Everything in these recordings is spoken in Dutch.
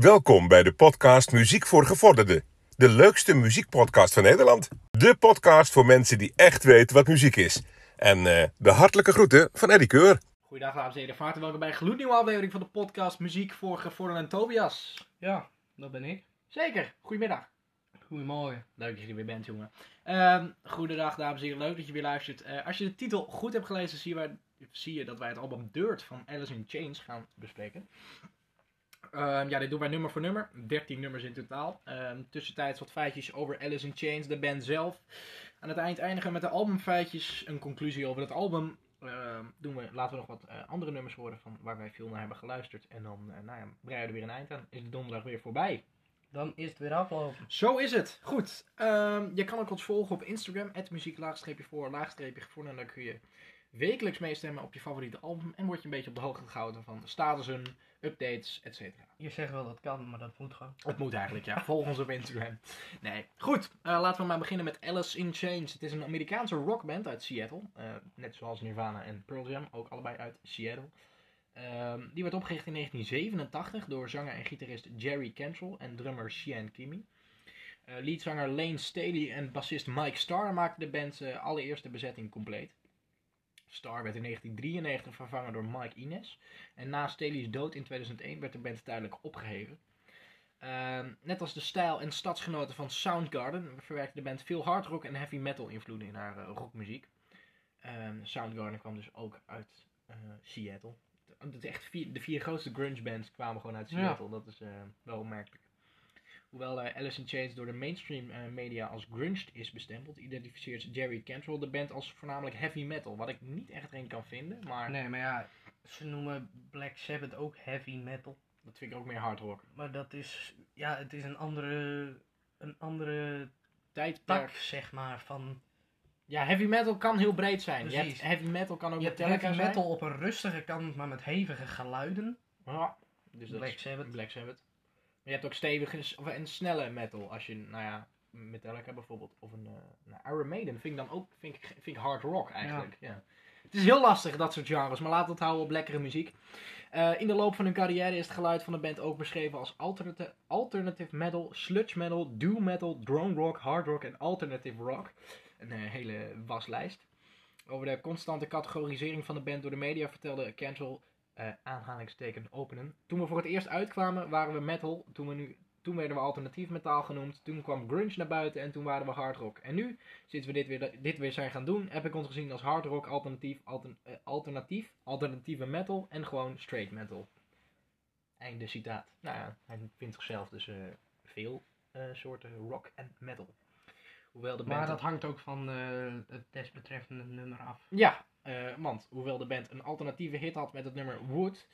Welkom bij de podcast Muziek voor Gevorderden. De leukste muziekpodcast van Nederland. De podcast voor mensen die echt weten wat muziek is. En eh, de hartelijke groeten van Eddie Keur. Goedendag dames en heren, van harte welkom bij een gloednieuwe aflevering van de podcast Muziek voor Gevorderden en Tobias. Ja, dat ben ik. Zeker, goedemiddag. Goedemorgen. Leuk dat je er weer bent, jongen. Ehm goedendag, dames en heren. Leuk dat je weer luistert. Eh, als je de titel goed hebt gelezen, zie wij- zie je dat wij het album Dirt van Alice in Chains gaan bespreken. Ehm, ja, dit doen wij nummer voor nummer. 13 nummers in totaal. Ehm tussentijds wat feitjes over Alice in Chains, de band zelf. Aan het eind eindigen met de albumfeitjes. Een conclusie over het album. Ehm, doen we, laten we nog wat eh, andere nummers horen van waar wij veel naar hebben geluisterd. En dan eh, nou ja, breiden we weer een eind aan. Is de donderdag weer voorbij. Dan is het weer afgelopen. Zo is het. Goed. Je kan ook ons volgen op Instagram. muziek voor laagstreepje gevonden. En dan kun je wekelijks meestemmen op je favoriete album. En word je een beetje op de hoogte gehouden van statussen, updates, etc. Je zegt wel dat kan, maar dat moet gewoon. Het moet eigenlijk, ja. Volg ons op Instagram. Nee. Goed, eh, laten we maar beginnen met Alice in Chains. Het is een Amerikaanse rockband uit Seattle. Eh, net zoals Nirvana en Pearl Jam, ook allebei uit Seattle. Ehm, die werd opgericht in 1987 door zanger en gitarist Jerry Cantrell en drummer Sean Kimi. Eh leadzanger Lane Staley en bassist Mike Starr maakten de band's eh, allereerste bezetting compleet. Starr werd in 1993 vervangen door Mike Ines. En na Staley's dood in 2001 werd de band tijdelijk opgeheven. Ehm, net als de stijl en stadsgenoten van Soundgarden verwerkte de band veel hard rock en heavy metal invloeden in haar eh, rockmuziek. Ehm, Soundgarden kwam dus ook uit eh, Seattle. De, de, echt vier, de vier grootste grunge bands kwamen gewoon uit Ja. Seattle. Dat is eh, wel opmerkelijk. Hoewel Alice in Chains door de mainstream eh, media als grunge is bestempeld, identificeert Jerry Cantrell de band als voornamelijk heavy metal. Wat ik niet echt erin kan vinden, maar Nee, maar ja, ze noemen Black Sabbath ook heavy metal. dat vind ik ook meer hard rock. Maar dat is, ja, het is een andere, een andere Tijdperk. tak, zeg maar, van... Ja, heavy metal kan heel breed zijn. Je hebt Precies. heavy metal kan ook Je heavy zijn. metal op een rustige kant, maar met hevige geluiden. Ja, dus dat Black Sabbath. Black Sabbath. Je hebt ook stevige of en snelle metal. Als je, nou ja, Metallica bijvoorbeeld. Of een nou, Iron Maiden vind ik dan ook vind ik, vind ik hard rock eigenlijk. Ja. Het is heel lastig, dat soort genres. Maar laten we het houden op lekkere muziek. Eh, in de loop van hun carrière is het geluid van de band ook beschreven als alternative, alternative metal, sludge metal, doom metal, drone rock, hard rock en alternative rock. Een eh, hele waslijst. Over de constante categorisering van de band door de media vertelde Cantrell eh, aanhalingsteken openen. Toen we voor het eerst uitkwamen waren we metal, toen, we nu, toen werden we alternatief metaal genoemd, toen kwam grunge naar buiten en toen waren we hard rock. En nu, sinds we dit weer, dit weer zijn gaan doen, heb ik ons gezien als hard rock, alternatief, altern- eh, alternatief, alternatieve metal en gewoon straight metal. Einde citaat. Nou ja, hij vindt zichzelf dus eh, veel eh, soorten rock en metal. Hoewel de Maar dat hangt ook van eh, het desbetreffende nummer af. Ja, eh, want hoewel de band een alternatieve hit had met het nummer Wood,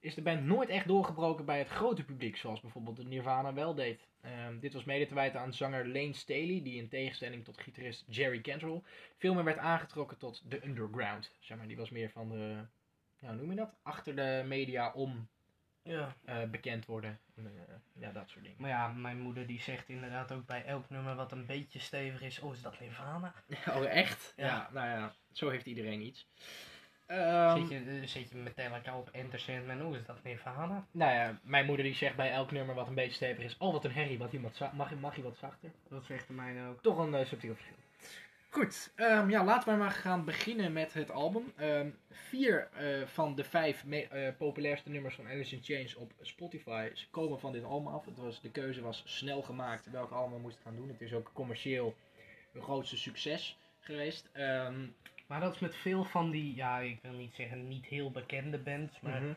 is de band nooit echt doorgebroken bij het grote publiek, zoals bijvoorbeeld de Nirvana wel deed. Ehm, dit was mede te wijten aan zanger Lane Staley, die in tegenstelling tot gitarist Jerry Cantrell veel meer werd aangetrokken tot de underground. Zeg maar, die was meer van de, hoe noem je dat? Achter de media om Ja. eh, bekend worden. Eh, ja, dat soort dingen. Maar ja, mijn moeder die zegt inderdaad ook bij elk nummer wat een beetje stevig is, oh is dat Nirvana? Oh, echt? Ja. Ja. nou ja, zo heeft iedereen iets. Ehm, zit, je, eh, zit je Metallica op Enter Sandman, oh is dat Nirvana? Nou ja, mijn moeder die zegt bij elk nummer wat een beetje stevig is, oh wat een herrie, wat iemand mag, mag hij wat zachter? Dat zegt de mijne ook. Toch een eh, subtiel verschil. Goed, ehm, ja, laten we maar gaan beginnen met het album. Ehm, vier eh, van de vijf eh, populairste nummers van Alice in Chains op Spotify komen van dit album af. Het was, de keuze was snel gemaakt welke album we moesten gaan doen. Het is ook commercieel hun grootste succes geweest. Ehm, Maar dat is met veel van die, ja ik wil niet zeggen niet heel bekende bands, maar mhm,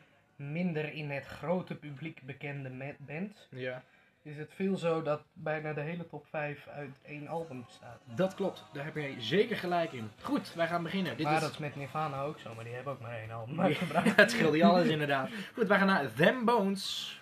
minder in het grote publiek bekende bands. Ja, Is het veel zo dat bijna de hele top 5 uit één album bestaat. dat klopt. Daar heb je zeker gelijk in. Goed, wij gaan beginnen. Dit maar is... dat is met Nirvana ook zo, maar die hebben ook maar één album Ja, uitgebracht. het scheelt niet alles inderdaad. Goed, wij gaan naar Them Bones.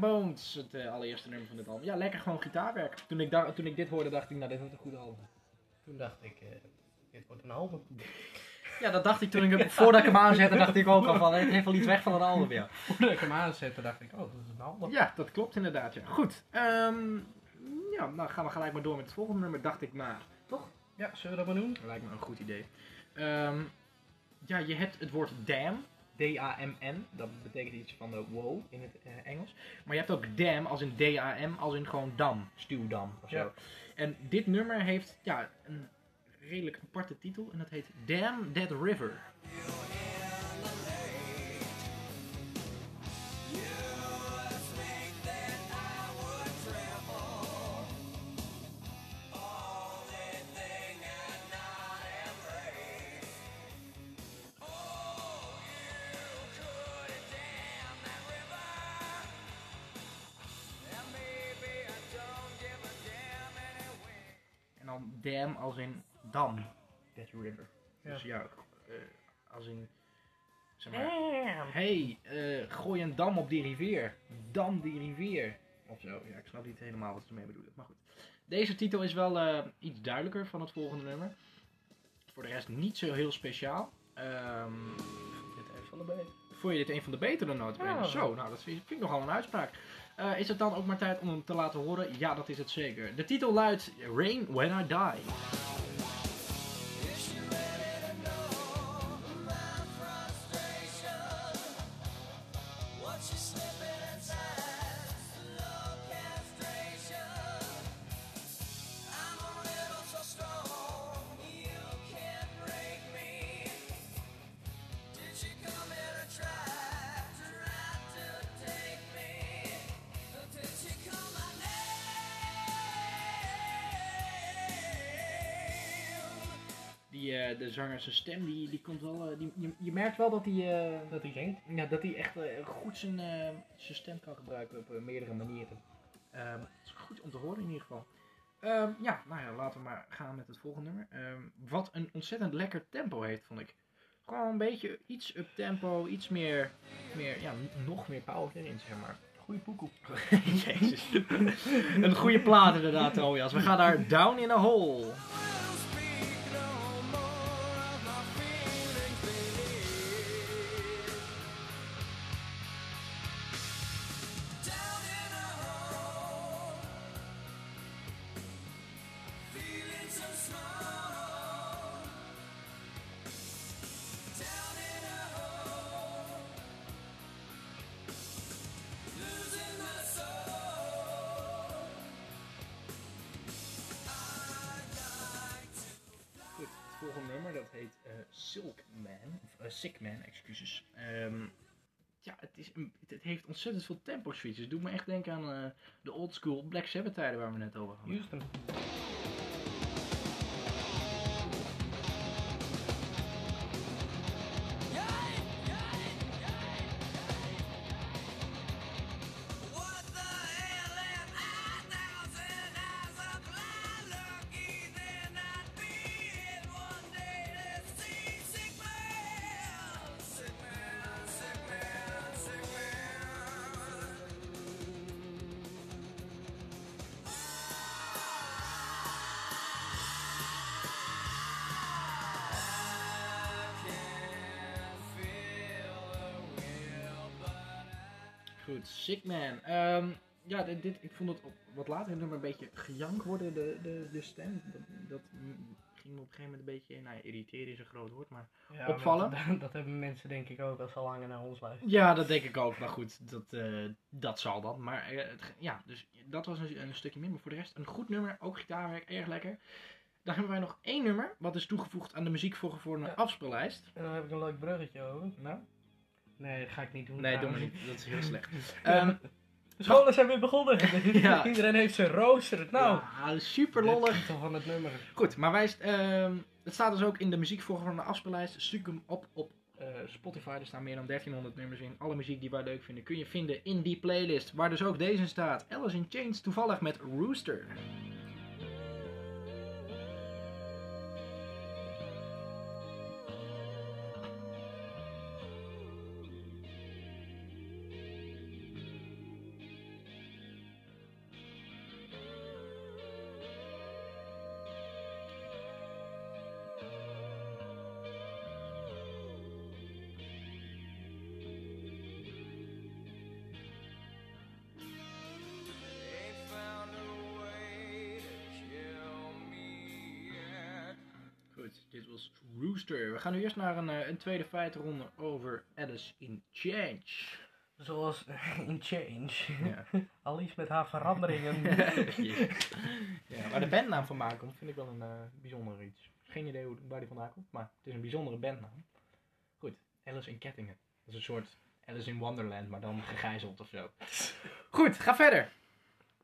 Them Bones, het eh, allereerste nummer van dit album. Ja, lekker gewoon gitaarwerk. Toen ik, toen ik dit hoorde, dacht ik, nou, dit wordt een goed album. Toen dacht ik, eh, dit wordt een album. Ja, dat dacht ik toen ik hem, voordat ik hem aanzette, dacht ik ook al van, het heeft wel iets weg van een album, ja. Voordat ik hem aanzette, dacht ik, oh, dat is een album. Ja, dat klopt inderdaad, ja. Goed, ehm, ja, nou gaan we gelijk maar door met het volgende nummer, dacht ik maar. Toch? Ja, zullen we dat maar doen? Lijkt me een goed idee. Ehm, ja, je hebt het woord dam, D-A-M-N, dat betekent iets van de wow in het eh, Engels. Maar je hebt ook dam als in D-A-M, als in gewoon dam, stuwdam of zo. Ja. En dit nummer heeft ja, een redelijk aparte titel en dat heet Damn That River. Dam als in dam, that river. Ja. Dus ja, eh, als in, zeg maar, hey, eh, gooi een dam op die rivier. Dam die rivier. Of zo, ja, ik snap niet helemaal wat ze ermee bedoelen. Maar goed. Deze titel is wel eh, iets duidelijker van het volgende nummer. Voor de rest niet zo heel speciaal. Ehm, Dit is van de vond je dit een van de betere notenbenen? Ja. Zo, nou dat vind ik nogal een uitspraak. Eh, is het dan ook maar tijd om hem te laten horen? Ja, dat is het zeker. De titel luidt Rain When I Die. Die, eh, de zanger, zijn stem, die, die komt wel... eh, die, je, je merkt wel dat hij... eh, Dat hij zingt. Ja, dat hij echt goed zijn, zijn stem kan gebruiken op meerdere manieren. Ehm, het is goed om te horen in ieder geval. Ehm, ja, nou ja, laten we maar gaan met het volgende nummer. Ehm, wat een ontzettend lekker tempo heeft, vond ik. Gewoon een beetje iets up tempo, iets meer, meer ja, nog meer power erin, zeg maar. Goeie poekoe. Jezus. een goede plaat inderdaad, Trojas. We gaan daar Down in a Hole. Silk Man, of eh, Sick Man, excuses. Ehm, ja, het, is een, het, heeft ontzettend veel tempo switches. Het doet me echt denken aan eh, de old school Black Sabbath tijden waar we net over hadden. Houston. Sick Man. Ehm, ja, dit, dit, ik vond het op, wat later in het nummer een beetje gejank worden, de, de, de stem. Dat, dat ging me op een gegeven moment een beetje, nou ja, irriteren is een groot woord, maar... Ja, Opvallen? maar Dat, dat hebben mensen denk ik ook als ze langer naar ons luisteren. Ja, dat denk ik ook, maar goed, dat, eh, dat zal dan. Maar eh, het, ja, dus dat was een, een stukje minder. Voor de rest, een goed nummer, ook gitaarwerk, erg lekker. Dan hebben wij nog één nummer, wat is toegevoegd aan de muziek voor een Ja. afspeellijst. En dan heb ik een leuk bruggetje over. Nou? Nee, dat ga ik niet doen. Nee, doe maar niet, dat is heel slecht. De scholen zijn weer begonnen. Ja. Iedereen heeft zijn rooster. Nou, ja, super de lollig. van het nummer. Goed, maar wij, ehm, het staat dus ook in de muziekvolgorde afspeellijst. Zoek hem op op eh, Spotify. Er staan meer dan 1300 nummers in. Alle muziek die wij leuk vinden kun je vinden in die playlist. Waar dus ook deze in staat. Alice in Chains toevallig met Rooster. Rooster. We gaan nu eerst naar een, eh, een tweede feitenronde over Alice in Change. Zoals in Change. Ja. Alice met haar veranderingen. ja, maar de bandnaam van Maakom vind ik wel een eh, bijzonder iets. Geen idee hoe, waar die vandaan komt, maar het is een bijzondere bandnaam. Goed, Alice in Kettingen. Dat is een soort Alice in Wonderland, maar dan gegijzeld of zo. Goed, ga verder.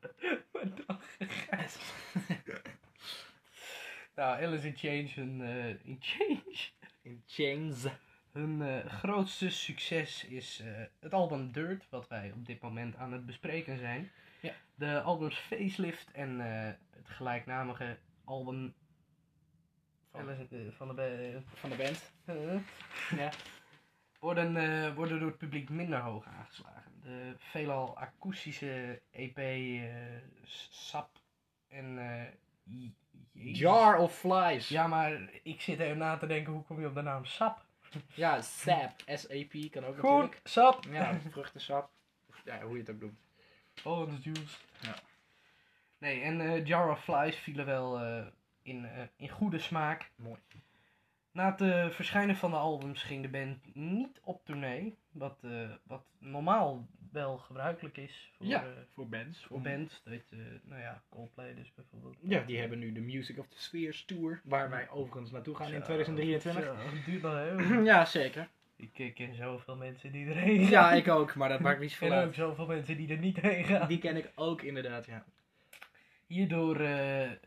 nou, Alice in Change, hun, eh, in Change. In Chains. Hun eh, grootste succes is eh, het album Dirt, wat wij op dit moment aan het bespreken zijn. Ja. De albums Facelift en het gelijknamige album Van, Alice, van de van de band. Ja. worden, worden door het publiek minder hoog aangeslagen. De veelal akoestische EP Sap en Jezus. Jar of Flies. Ja, maar ik zit even na te denken, hoe kom je op de naam Sap? Ja, sap. S-A-P kan ook Goed, natuurlijk. Sap. Ja, vruchtensap. Of, Ja, hoe je het ook doet. Orange juice. Ja. Nee, en eh, Jar of Flies vielen wel eh, in, eh, in goede smaak. Mooi. Na het verschijnen van de albums ging de band niet op tournee. Wat, eh, wat normaal wel gebruikelijk is voor, Ja, eh, voor bands. voor bands. Dat, eh, nou ja, Coldplay dus bijvoorbeeld. Ja, die hebben nu de Music of the Spheres Tour. Waar wij overigens naartoe gaan in Zo, 2023. zo, het duurt nog heel. Ja, zeker. ik ken zoveel mensen die erheen gaan. Ja, ik ook, maar dat maakt niet Ik veel ken ook uit. zoveel mensen die er niet heen gaan. Die ken ik ook inderdaad, ja. Hierdoor de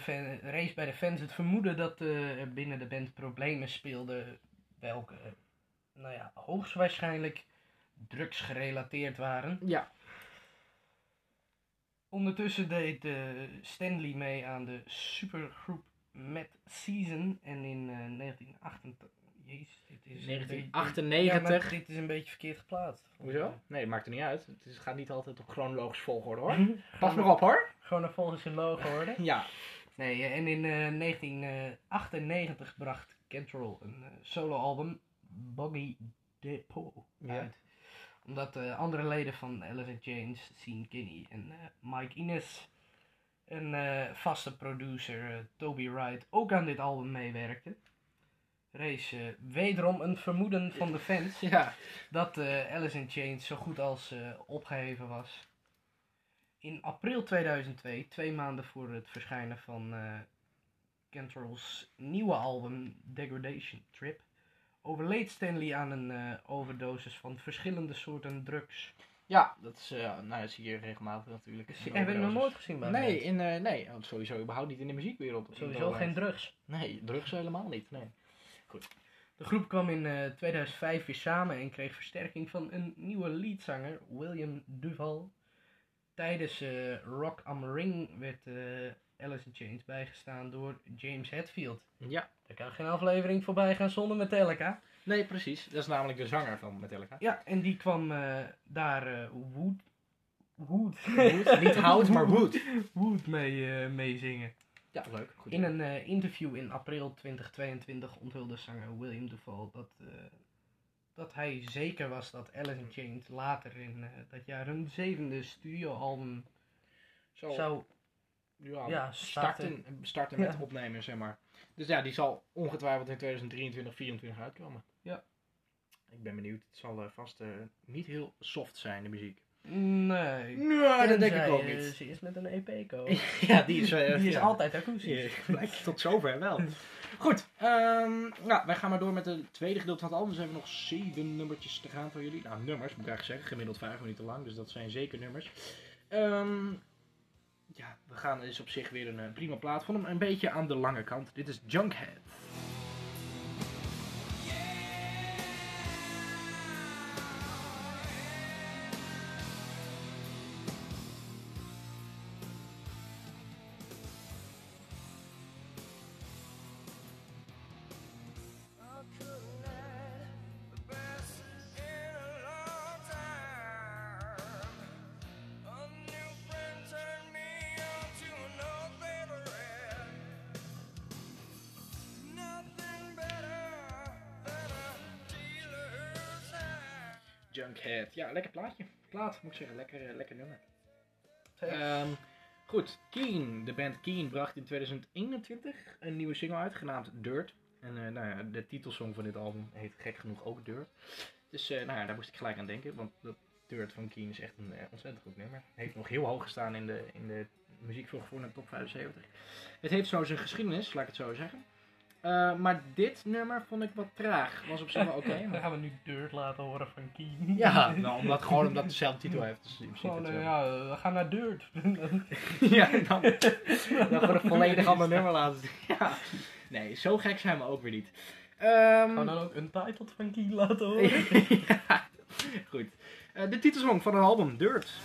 fan, rees bij de fans het vermoeden dat er binnen de band problemen speelden, welke, nou ja, hoogstwaarschijnlijk drugsgerelateerd waren. Ja. Ondertussen deed eh, Stanley mee aan de supergroep Mad Season en in eh 1988, jezus, dit is een beetje- 1998. Ja, maar dit is een beetje verkeerd geplaatst. Hoezo? Nee, maakt er niet uit. Het is, gaat niet altijd op chronologisch volgorde hoor. Pas maar op hoor. Gewoon een volgens logo worden. Ja. Nee, eh, en in eh, 1998 bracht Cantrell een soloalbum, Boggy Depot, Ja. Omdat eh, andere leden van Alice in Chains, Sean Kinney en eh, Mike Ines, een eh, vaste producer, Toby Wright, ook aan dit album meewerkte. Rees eh, wederom een vermoeden van de fans Ja. dat Alice in Chains zo goed als eh, opgeheven was. In april 2002, twee maanden voor het verschijnen van Cantrell's nieuwe album Degradation Trip, overleed Stanley aan een eh, overdosis van verschillende soorten drugs. Ja, dat is, eh, nou, dat zie je regelmatig natuurlijk. Dus heb ik nog nooit gezien bij Nee, in, eh, nee, oh, sowieso überhaupt niet in de muziekwereld. Sowieso geen drugs. Nee, drugs helemaal niet. Nee. De groep kwam in eh, 2005 weer samen en kreeg versterking van een nieuwe leadzanger, William Duval. Tijdens Rock am Ring werd Alice in Chains bijgestaan door James Hetfield. Ja. Er kan geen aflevering voorbij gaan zonder Metallica. Nee, precies. Dat is namelijk de zanger van Metallica. Ja, en die kwam eh, daar eh, Wood, Wood, Wood, niet hout, maar wood. Wood mee, eh, mee zingen. Ja, leuk. Goed. In een interview in april 2022 onthulde zanger William Duval dat, dat hij zeker was dat Alice in Chains later in dat jaar hun zevende studioalbum Zo, zou... ja, ja, starten, starten met Ja. opnemen, zeg maar. Dus ja, die zal ongetwijfeld in 2023, 2024 uitkomen. Ja. Ik ben benieuwd. Het zal eh, vast eh, niet heel soft zijn, de muziek. Nee. Nee, dat denk ik ook eh, niet. Ze is met een EP komen. ja, die is, eh, Die is altijd akoestisch. Blijkt tot zover wel. Goed, ehm, nou, wij gaan maar door met het tweede gedeelte van het album. Dus hebben we nog zeven nummertjes te gaan van jullie. Nou, nummers moet ik eigenlijk zeggen. Gemiddeld vijf minuten lang, dus dat zijn zeker nummers. Ehm, ja, we gaan is op zich weer een eh, prima plaat. Vond hem een beetje aan de lange kant. Dit is Junkhead. Junkhead. Ja, lekker plaatje. Plaat, moet ik zeggen. Lekker, eh, lekker nummer. Ehm, Goed, Keen, de band Keen bracht in 2021 een nieuwe single uit, genaamd Dirt. En eh, nou ja, de titelsong van dit album heet gek genoeg ook Dirt. Dus eh, nou ja, daar moest ik gelijk aan denken, want dat Dirt van Keen is echt een ontzettend goed nummer. Heeft nog heel hoog gestaan in de, in de muziek voor de top 75. Het heeft zo zijn geschiedenis, laat ik het zo zeggen. Eh, maar dit nummer vond ik wat traag. Was op zich wel oké. Dan maar- gaan we nu Dirt laten horen van Keen. ja, nou, omdat, gewoon omdat het dezelfde titel heeft. Dus Gewoon, eh, ja, we gaan naar Dirt. ja, dan, dan gewoon een volledig ander nummer laten zien. Ja. Nee, zo gek zijn we ook weer niet. Ehm, Gaan we dan ook Untitled van Keen laten horen? ja, goed. Eh, de titelsong van het album, Dirt.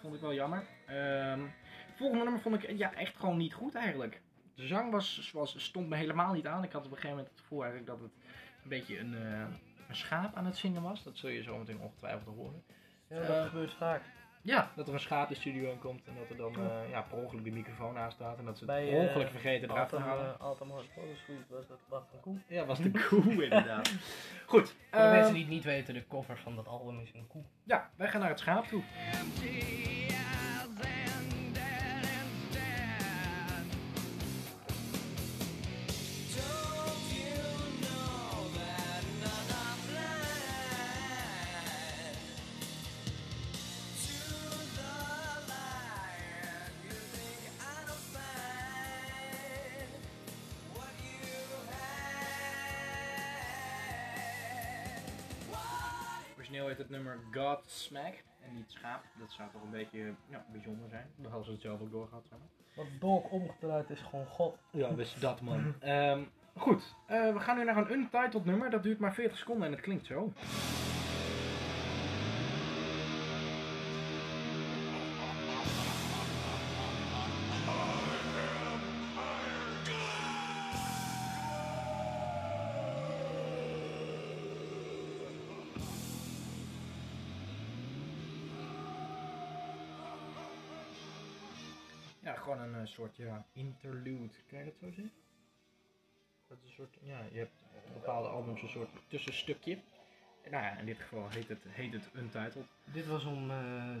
Vond ik wel jammer. Ehm volgende nummer vond ik ja, echt gewoon niet goed eigenlijk. De zang was, was, stond me helemaal niet aan. Ik had op een gegeven moment het gevoel eigenlijk dat het een beetje een, eh, een schaap aan het zingen was. Dat zul je zo meteen ongetwijfeld horen. Ja, dat Eh, gebeurt vaak. Ja, dat er een schaap de studio in komt en dat er dan eh, ja, per ongeluk de microfoon aanstaat. En dat ze het Bij, per eh, ongeluk vergeten eraf te halen. Altamore Photoshoot was dat wat een koe. Ja, was de koe inderdaad. Goed. Voor de eh, mensen die het niet weten, de cover van dat album is een koe. Ja, wij gaan naar het schaap toe. Godsmack. En niet schaap. Dat zou toch een beetje ja, bijzonder zijn. Dan hadden ze het zelf ook doorgehad. Zeg maar. Wat dog omgedraaid is gewoon god. Ja, dus dat man. Ehm, goed, eh, we gaan nu naar een untitled nummer. Dat duurt maar 40 seconden en het klinkt zo. Gewoon een eh, soort ja, interlude. Kan je dat zo zien? Dat is een soort, ja, je hebt op bepaalde albums een soort tussenstukje. En Nou ja, in dit geval heet het, heet het Untitled. Dit was om eh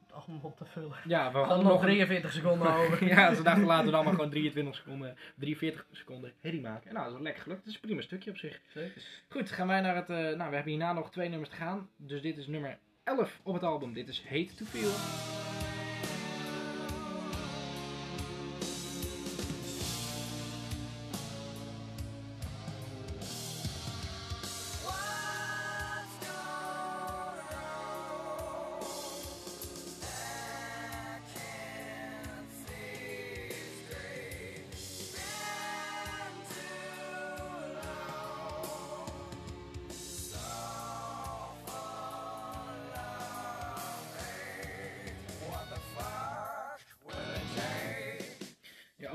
het album op te vullen. Ja, we hadden nog nog een... 43 seconden over. ja, ze dachten laten we dan maar gewoon 23 seconden, 43 seconden herrie maken. En nou, dat is lekker gelukt. Het is een prima stukje op zich. Zeker. Goed, gaan wij naar het, eh, nou we hebben hierna nog twee nummers te gaan. Dus dit is nummer 11 op het album. Dit is Hate to Feel.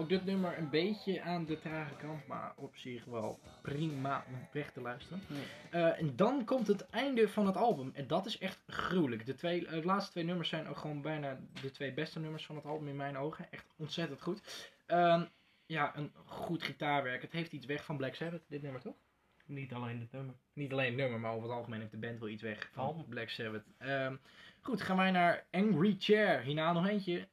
Ook dit nummer een beetje aan de trage kant, maar op zich wel prima om weg te luisteren. Eh, en dan komt het einde van het album. En dat is echt gruwelijk. De, twee, eh, de laatste twee nummers zijn ook gewoon bijna de twee beste nummers van het album in mijn ogen. Echt ontzettend goed. Ehm, ja, een goed gitaarwerk. Het heeft iets weg van Black Sabbath, dit nummer toch? Niet alleen het nummer. Niet alleen het nummer, maar over het algemeen heeft de band wel iets weg van Album. Black Sabbath. Ehm, goed, gaan wij naar Angry Chair. Hierna nog eentje.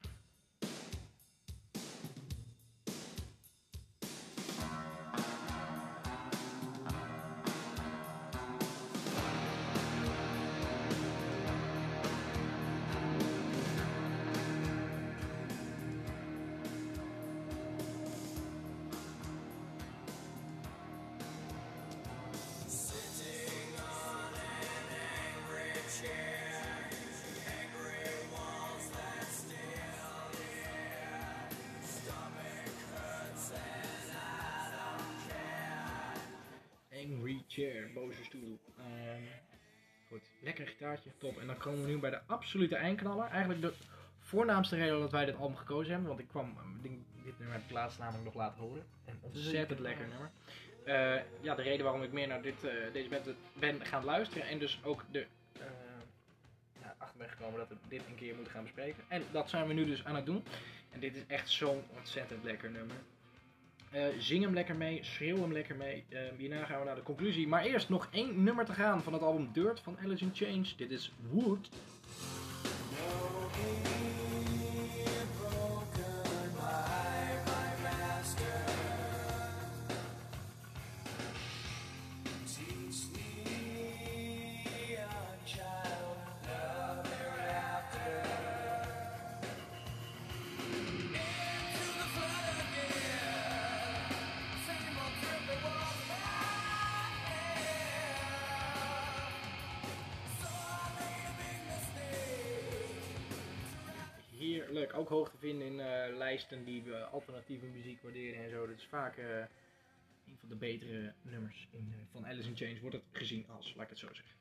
Chair, boze stoel. Ehm, goed, Lekker gitaartje, top. En dan komen we nu bij de absolute eindknaller. Eigenlijk de voornaamste reden dat wij dit album gekozen hebben. Want ik kwam, denk, dit nummer heb ik laatst namelijk nog laten horen. Een ontzettend lekker nummer. Eh, ja, de reden waarom ik meer naar dit, eh, deze band ben gaan luisteren. En dus ook de, eh, ja, achter ben gekomen dat we dit een keer moeten gaan bespreken. En dat zijn we nu dus aan het doen. En dit is echt zo'n ontzettend lekker nummer. Eh, zing hem lekker mee, schreeuw hem lekker mee. Eh, hierna gaan we naar de conclusie. Maar eerst nog één nummer te gaan van het album Dirt van Alice in Chains. Dit is Wood. Ook hoog te vinden in eh, lijsten die we alternatieve muziek waarderen en zo. Dat is vaak eh, een van de betere nummers in, eh, van Alice in Chains, wordt het gezien als, laat ik het zo zeggen.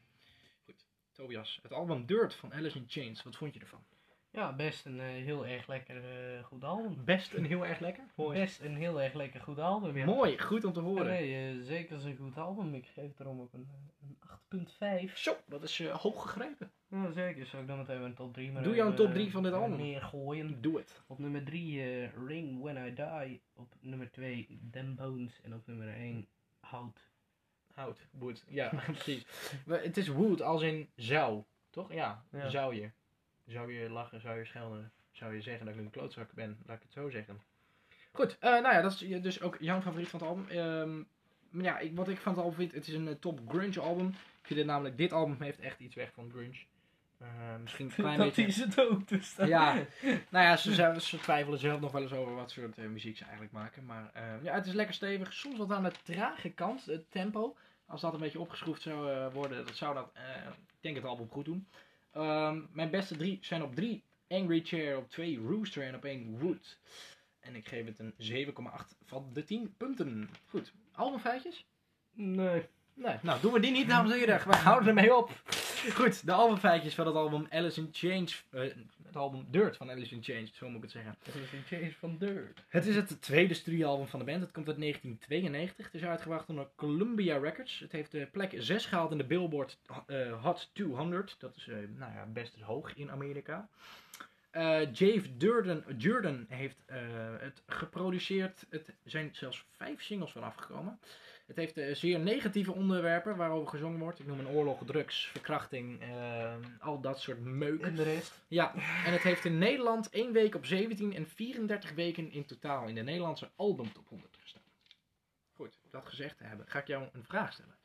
Goed, Tobias, het album Dirt van Alice in Chains, wat vond je ervan? Ja, best een heel erg lekker goed album. Best en heel erg lekker. Mooi. Best een heel erg lekker goed album. Ja. Mooi, goed om te horen. nee, zeker is een goed album. Ik geef erom ook een, een 8.5. Zo, dat is hoog gegrepen. Ja, zeker. Zou ik dan meteen een top 3 maar Doe jouw even, top eh, drie van dit album. Meer gooien. Doe het. Op nummer 3 Ring When I Die. Op nummer 2 Them Bones. En op nummer 1 Hout. Hout, wood. Ja, precies. Maar Het is wood als in zou, toch? Ja, Ja. zou je. Zou je lachen, zou je schelden, zou je zeggen dat ik een klootzak ben, laat ik het zo zeggen. Goed, eh, nou ja, dat is dus ook jouw favoriet van het album. Ehm, maar ja, ik, wat ik van het album vind, het is een eh, top grunge album. Ik vind het namelijk, dit album heeft echt iets weg van grunge. Eh, misschien een klein dat beetje... is het ook. Dus Ja, nou ja, ze, ze twijfelen zelf nog wel eens over wat soort eh, muziek ze eigenlijk maken. Maar eh, ja, het is lekker stevig. Soms wat aan de trage kant, het tempo. Als dat een beetje opgeschroefd zou worden, dat zou dat, ik denk het album goed doen. Ehm, mijn beste drie zijn op drie Angry Chair, op twee Rooster en op één Wood. En ik geef het een 7,8 van de 10 punten. Goed, albumfeitjes? Nee. Nee, nou doen we die niet, dames en heren. We houden ermee op. Goed, de albumfeitjes van het album Alice in Chains. eh, het album Dirt van Alice in Chains, zo moet ik het zeggen. Dat is een change van Dirt. Het is het tweede studioalbum van de band. Het komt uit 1992. Het is uitgebracht door Columbia Records. Het heeft de plek 6 gehaald in de Billboard eh, Hot 200. Dat is eh, nou ja, best hoog in Amerika. Jave Durden, Durden heeft het geproduceerd. Het zijn zelfs vijf singles van afgekomen. Het heeft eh, zeer negatieve onderwerpen waarover gezongen wordt. Ik noem een oorlog, drugs, verkrachting, eh, al dat soort meuk. En de rest? Ja, en het heeft in Nederland 1 week op 17 en 34 weken in totaal in de Nederlandse albumtop 100 gestaan. Goed, dat gezegd te hebben, ga ik jou een vraag stellen.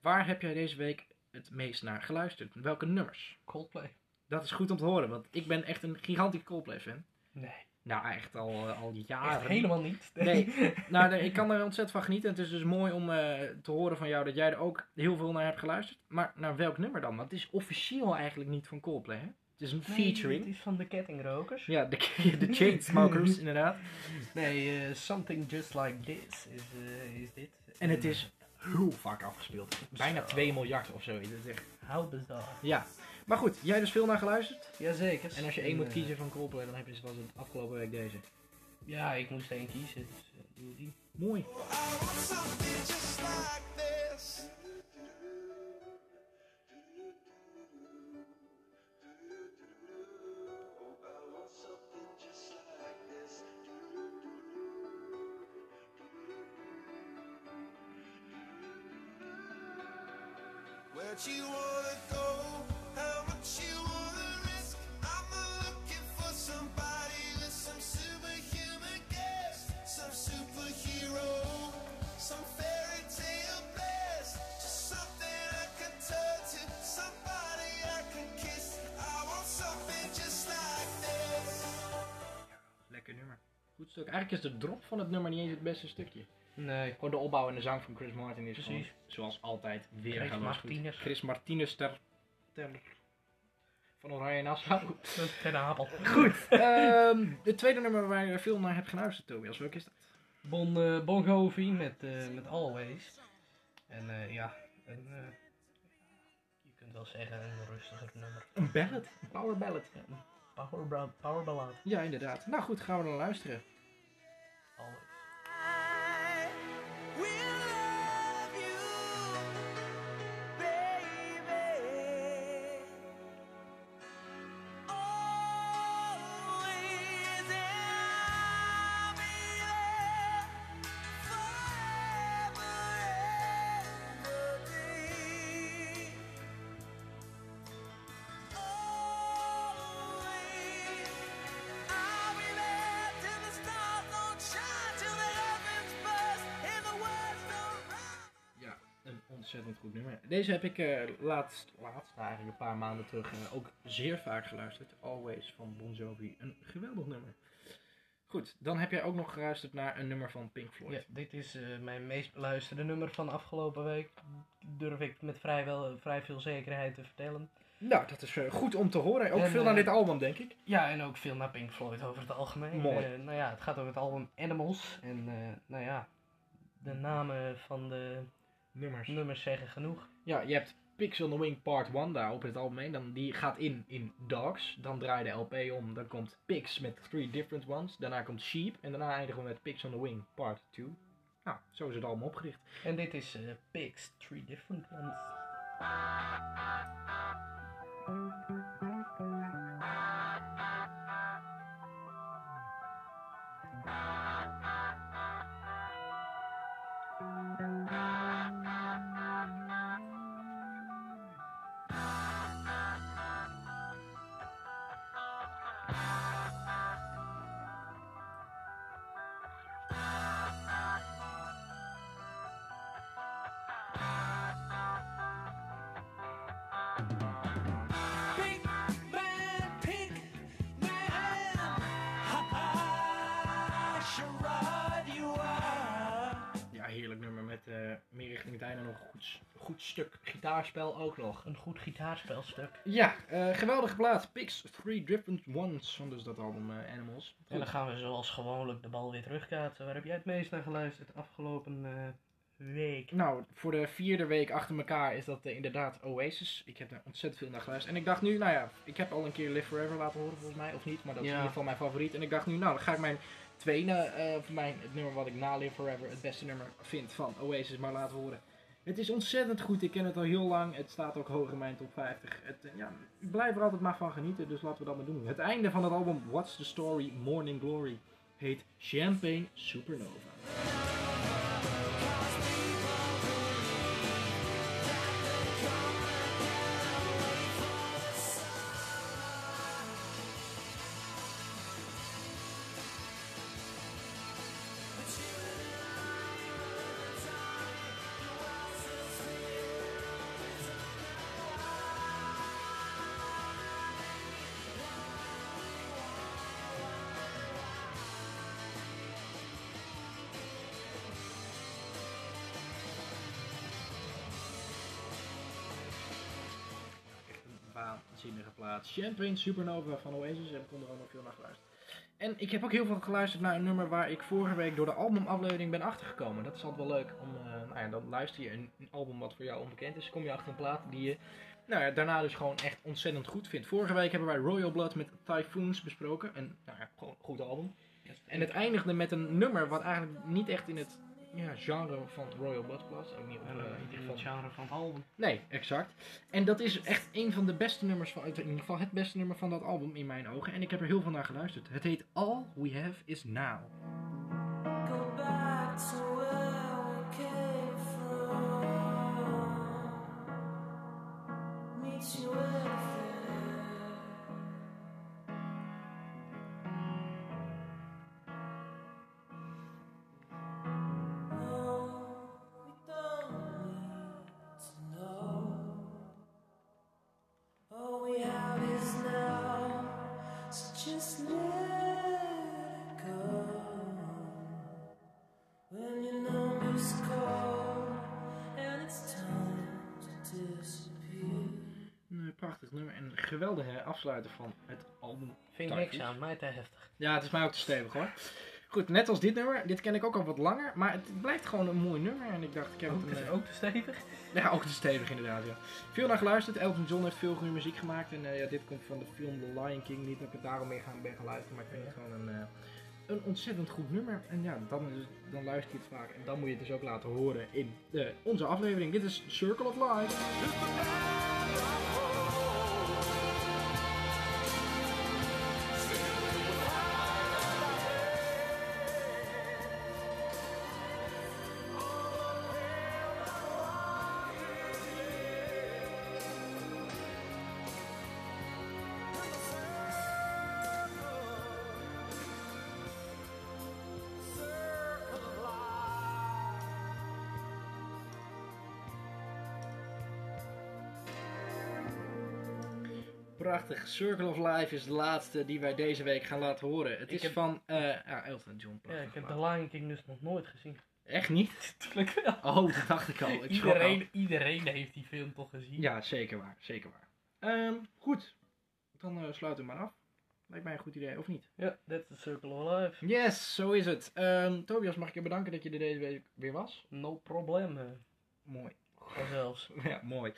Waar heb jij deze week het meest naar geluisterd? Welke nummers? Coldplay. Dat is goed om te horen, want ik ben echt een gigantisch Coldplay fan. Nee. Nou, echt al, eh, al Echt jaren. helemaal niet. Nee. Nou, ik kan er ontzettend van genieten. Het is dus mooi om eh, te horen van jou dat jij er ook heel veel naar hebt geluisterd. Maar naar welk nummer dan? Want het is officieel eigenlijk niet van Coldplay, hè? Het is een Nee, featuring. Het is van de kettingrokers. Ja, de, de Chainsmokers, inderdaad. Nee, eh, Something Just Like This is, is dit. En het is heel vaak afgespeeld. Bijna 2 miljard of zo. Dat is echt... How bizarre. Ja. Maar goed, jij dus veel naar geluisterd. Jazeker. En als je één moet eh, kiezen van Coldplay, dan heb je was het afgelopen week deze. Ja, ik moest één kiezen, dus eh, doe die. Mooi. Something just like this. Where'd you wanna Goed stuk. Eigenlijk is de drop van het nummer niet eens het beste stukje. Nee. Gewoon de opbouw en de zang van Chris Martin is Precies. gewoon, zoals altijd, weer Chris Martinez. Chris Martinez ter, ter van Oranje Nassau. Ten Apel. Goed. ehm, het tweede nummer waar je veel naar hebt geluisterd, Tobias. Welk is dat? Bon, eh, bon Jovi met, eh, met Always. En eh, ja, en, you can kunt wel zeggen, een rustiger nummer. Een ballad. Een power ballad. Power, power ballad. Ja, inderdaad. Nou goed, gaan we dan luisteren. Always. Ontzettend goed nummer. Deze heb ik eh, laatst, laatst, eigenlijk een paar maanden terug, eh, ook zeer vaak geluisterd. Always van Bon Jovi. Een geweldig nummer. Goed, dan heb jij ook nog geluisterd naar een nummer van Pink Floyd. Ja, dit is eh, mijn meest beluisterde nummer van afgelopen week. Durf ik met vrij, wel, vrij veel zekerheid te vertellen. Nou, dat is goed om te horen. Ook En, veel naar dit album, denk ik. Ja, en ook veel naar Pink Floyd over het algemeen. Mooi. Nou ja, het gaat over het album Animals. En nou ja, de namen van de Nummers. nummers zeggen genoeg. Ja, je hebt Pigs on the Wing Part 1 daar op het album heen. Dan, die gaat in in Dogs. Dan draai je de LP om. Dan komt Pigs met Three Different Ones. Daarna komt Sheep. En daarna eindigen we met Pigs on the Wing Part 2. Nou, zo is het allemaal opgericht. En dit is eh Pigs, Three Different Ones. Een goed, goed stuk gitaarspel ook nog. Een goed gitaarspelstuk. Ja, eh, geweldige plaat. Pigs Three Different Ones van dus dat album eh, Animals. En dan gaan we zoals gewoonlijk de bal weer terugkaatsen. Waar heb jij het meest naar geluisterd afgelopen eh, week? Nou, voor de vierde week achter elkaar is dat inderdaad Oasis. Ik heb daar ontzettend veel naar geluisterd. En ik dacht nu, nou ja, ik heb al een keer Live Forever laten horen volgens mij, of niet. Maar dat is in ieder geval mijn favoriet. En ik dacht nu, nou, dan ga ik mijn tweede, eh voor mijn, het nummer wat ik na Live Forever het beste nummer vind van Oasis maar laten horen. Het is ontzettend goed, ik ken het al heel lang. Het staat ook hoog in mijn top 50. Het, eh, ja, ik blijf er altijd maar van genieten, dus laten we dat maar doen. Het einde van het album What's the Story Morning Glory heet Champagne Supernova. Plaat. Champagne Supernova van Oasis. Heb ik onder andere veel naar geluisterd. En ik heb ook heel veel geluisterd naar een nummer waar ik vorige week door de albumaflevering ben achtergekomen. Dat is altijd wel leuk. Om, eh, nou ja, dan luister je een, een album wat voor jou onbekend is. Kom je achter een plaat die je nou ja, daarna dus gewoon echt ontzettend goed vindt. Vorige week hebben wij Royal Blood met Typhoons besproken. Een nou ja, gewoon goed album. En het eindigde met een nummer wat eigenlijk niet echt in het ja, genre van Royal Blood. Ook niet, op, in ieder het geval genre van het album. Nee, exact. En dat is echt een van de beste nummers van, in ieder geval het beste nummer van dat album in mijn ogen. En ik heb er heel veel naar geluisterd. Het heet All We Have Is Now. Go back to we have is now, so just let it go. When you know it's cold and it's time to disappear. Een prachtig nummer en een geweldige afsluiter van het album. Vind Typhoons. niks aan, mij te heftig. Ja, het is mij ook te stevig hoor. Goed, net als dit nummer. Dit ken ik ook al wat langer. Maar het blijft gewoon een mooi nummer. En ik dacht, ik heb Ook het een, te, ook te stevig. Ja, ook te stevig inderdaad, ja. Veel naar geluisterd. Elton John heeft veel goede muziek gemaakt. En eh, ja, dit komt van de film The Lion King. Niet dat ik het daarom meer gaan ben gaan luisteren, maar ik vind het gewoon een, eh, een ontzettend goed nummer. En ja, dan, dan luister je het vaak. En dan moet je het dus ook laten horen in eh, onze aflevering. Dit is Circle of Life. Prachtig. Circle of Life is de laatste die wij deze week gaan laten horen. Het Ik is heb- van eh ja, Elton John. Ja, ik heb. The Lion King dus nog nooit gezien. Echt niet? Tuurlijk wel. Oh, dat dacht ik al. Ik al. Iedereen, iedereen heeft die film toch gezien? Ja, zeker waar. Zeker waar. Ehm, goed. Dan eh, sluiten we maar af. Lijkt mij een goed idee, of niet? Ja, that's the circle of life. Yes, zo is het. Ehm, Tobias, mag ik je bedanken dat je er deze week weer was? No problem. eh, Mooi. Vanzelfs. Ja, mooi.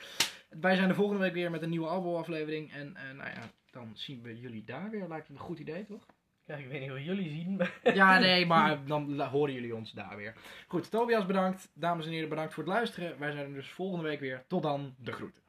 Wij zijn de volgende week weer met een nieuwe albumaflevering. En eh, nou ja, dan zien we jullie daar weer. Lijkt me een goed idee, toch? Kijk, ik weet niet wat jullie zien, maar... Ja, nee, maar dan horen jullie ons daar weer. Goed, Tobias bedankt. Dames en heren, bedankt voor het luisteren. Wij zijn er dus volgende week weer. Tot dan, de groeten.